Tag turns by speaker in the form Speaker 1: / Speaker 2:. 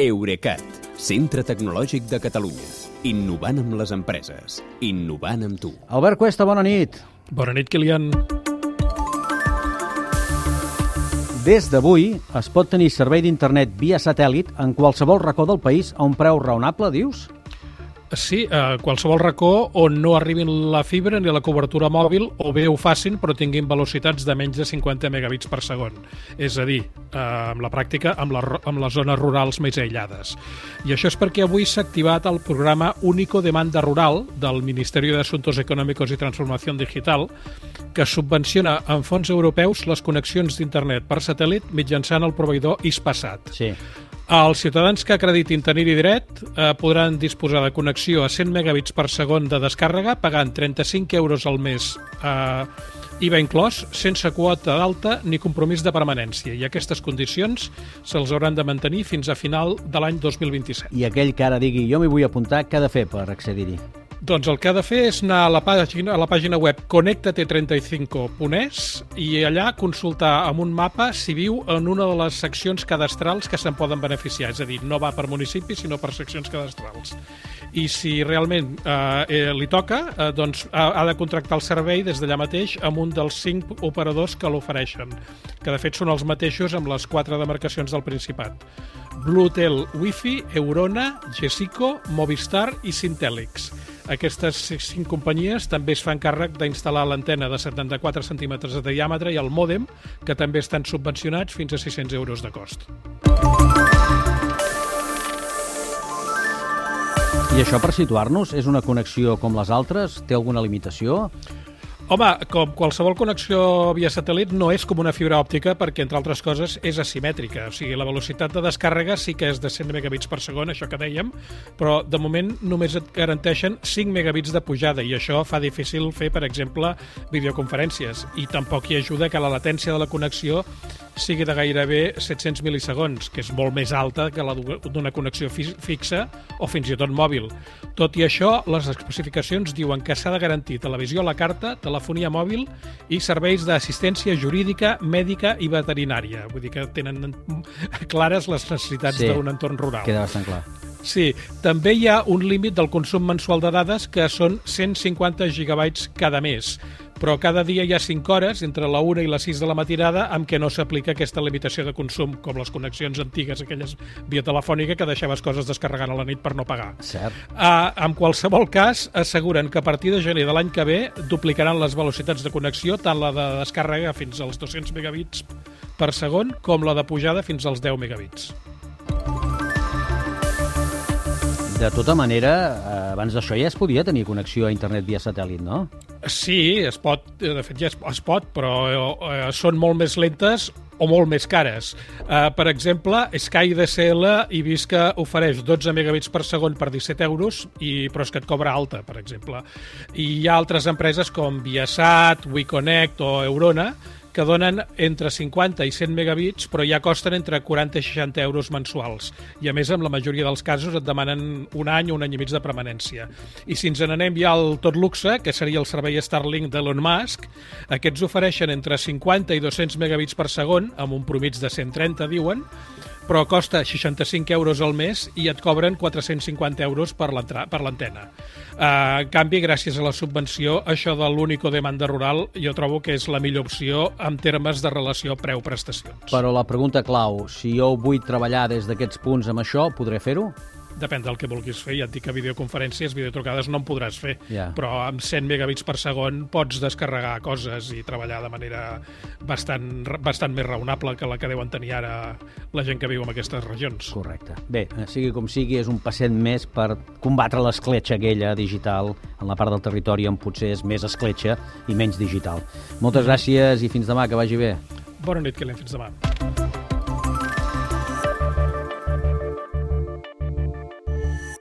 Speaker 1: Eurecat, centre tecnològic de Catalunya. Innovant amb les empreses. Innovant amb tu.
Speaker 2: Albert Cuesta, bona nit.
Speaker 3: Bona nit, Kilian.
Speaker 2: Des d'avui es pot tenir servei d'internet via satèl·lit en qualsevol racó del país a un preu raonable, dius?
Speaker 3: Sí, a qualsevol racó on no arribin la fibra ni la cobertura mòbil o bé ho facin però tinguin velocitats de menys de 50 megabits per segon. És a dir, eh, amb la pràctica, amb, la, amb les zones rurals més aïllades. I això és perquè avui s'ha activat el programa Único Demanda Rural del Ministeri d'Assumptos Econòmics i Transformació Digital que subvenciona amb fons europeus les connexions d'internet per satèl·lit mitjançant el proveïdor Ispasat.
Speaker 2: Sí.
Speaker 3: Els ciutadans que acreditin tenir-hi dret eh, podran disposar de connexió a 100 megabits per segon de descàrrega pagant 35 euros al mes eh, IVA inclòs, sense quota d'alta ni compromís de permanència. I aquestes condicions se'ls hauran de mantenir fins a final de l'any 2027.
Speaker 2: I aquell que ara digui jo m'hi vull apuntar, què ha de fer per accedir-hi?
Speaker 3: Doncs el que ha de fer és anar a la pàgina, a la pàgina web connectate35.es i allà consultar amb un mapa si viu en una de les seccions cadastrals que se'n poden beneficiar. És a dir, no va per municipi, sinó per seccions cadastrals. I si realment eh, eh, li toca, eh, doncs ha, ha de contractar el servei des d'allà mateix amb un dels cinc operadors que l'ofereixen, que de fet són els mateixos amb les quatre demarcacions del Principat. Bluetel Wi-Fi, Eurona, Gesico, Movistar i Sintèlix. Aquestes cinc companyies també es fan càrrec d'instal·lar l'antena de 74 centímetres de diàmetre i el mòdem, que també estan subvencionats fins a 600 euros de cost.
Speaker 2: Això, per situar-nos, és una connexió com les altres? Té alguna limitació?
Speaker 3: Home, com qualsevol connexió via satèl·lit no és com una fibra òptica perquè, entre altres coses, és asimètrica. O sigui, la velocitat de descàrrega sí que és de 100 megabits per segon, això que dèiem, però de moment només et garanteixen 5 megabits de pujada i això fa difícil fer, per exemple, videoconferències. I tampoc hi ajuda que la latència de la connexió sigui de gairebé 700 mil·lisegons, que és molt més alta que la d'una connexió fixa o fins i tot mòbil. Tot i això, les especificacions diuen que s'ha de garantir televisió a la carta, telefonia mòbil i serveis d'assistència jurídica, mèdica i veterinària. Vull dir que tenen clares les necessitats
Speaker 2: Sí,
Speaker 3: d'un entorn rural.
Speaker 2: Queda bastant clar.
Speaker 3: Sí, també hi ha un límit del consum mensual de dades que són 150 gigabytes cada mes, però cada dia hi ha 5 hores, entre la 1 i les 6 de la matinada, amb què no s'aplica aquesta limitació de consum, com les connexions antigues, aquelles via telefònica, que deixaves coses descarregant a la nit per no pagar.
Speaker 2: Cert.
Speaker 3: Uh, en qualsevol cas, asseguren que a partir de gener de l'any que ve duplicaran les velocitats de connexió, tant la de descàrrega fins als 200 megabits per segon, com la de pujada fins als 10 megabits.
Speaker 2: De tota manera, eh, abans d'això ja es podia tenir connexió a internet via satèl·lit, no?
Speaker 3: Sí, es pot, eh, de fet ja es, es pot, però eh, són molt més lentes o molt més cares. Eh, per exemple, Sky DSL vist que ofereix 12 megabits per segon per 17 euros, i, però és que et cobra alta, per exemple. I hi ha altres empreses com Viasat, WeConnect o Eurona que donen entre 50 i 100 megabits, però ja costen entre 40 i 60 euros mensuals. I a més, en la majoria dels casos et demanen un any o un any i mig de permanència. I si ens n'anem ja al tot luxe, que seria el servei Starlink d'Elon Musk, aquests ofereixen entre 50 i 200 megabits per segon, amb un promig de 130, diuen, però costa 65 euros al mes i et cobren 450 euros per l'antena. Uh, en canvi, gràcies a la subvenció, això de l'único demanda rural jo trobo que és la millor opció en termes de relació preu-prestacions.
Speaker 2: Però la pregunta clau, si jo vull treballar des d'aquests punts amb això, podré fer-ho?
Speaker 3: Depèn del que vulguis fer. Ja et dic que videoconferències, videotrucades no en podràs fer,
Speaker 2: Ja.
Speaker 3: però amb 100 megabits per segon pots descarregar coses i treballar de manera bastant, bastant més raonable que la que deuen tenir ara la gent que viu en aquestes regions.
Speaker 2: Correcte. Bé, eh, sigui com sigui, és un passet més per combatre l'escletxa aquella digital en la part del territori on potser és més escletxa i menys digital. Moltes gràcies i fins demà, que vagi bé.
Speaker 3: Bona nit, Kilian. Fins demà.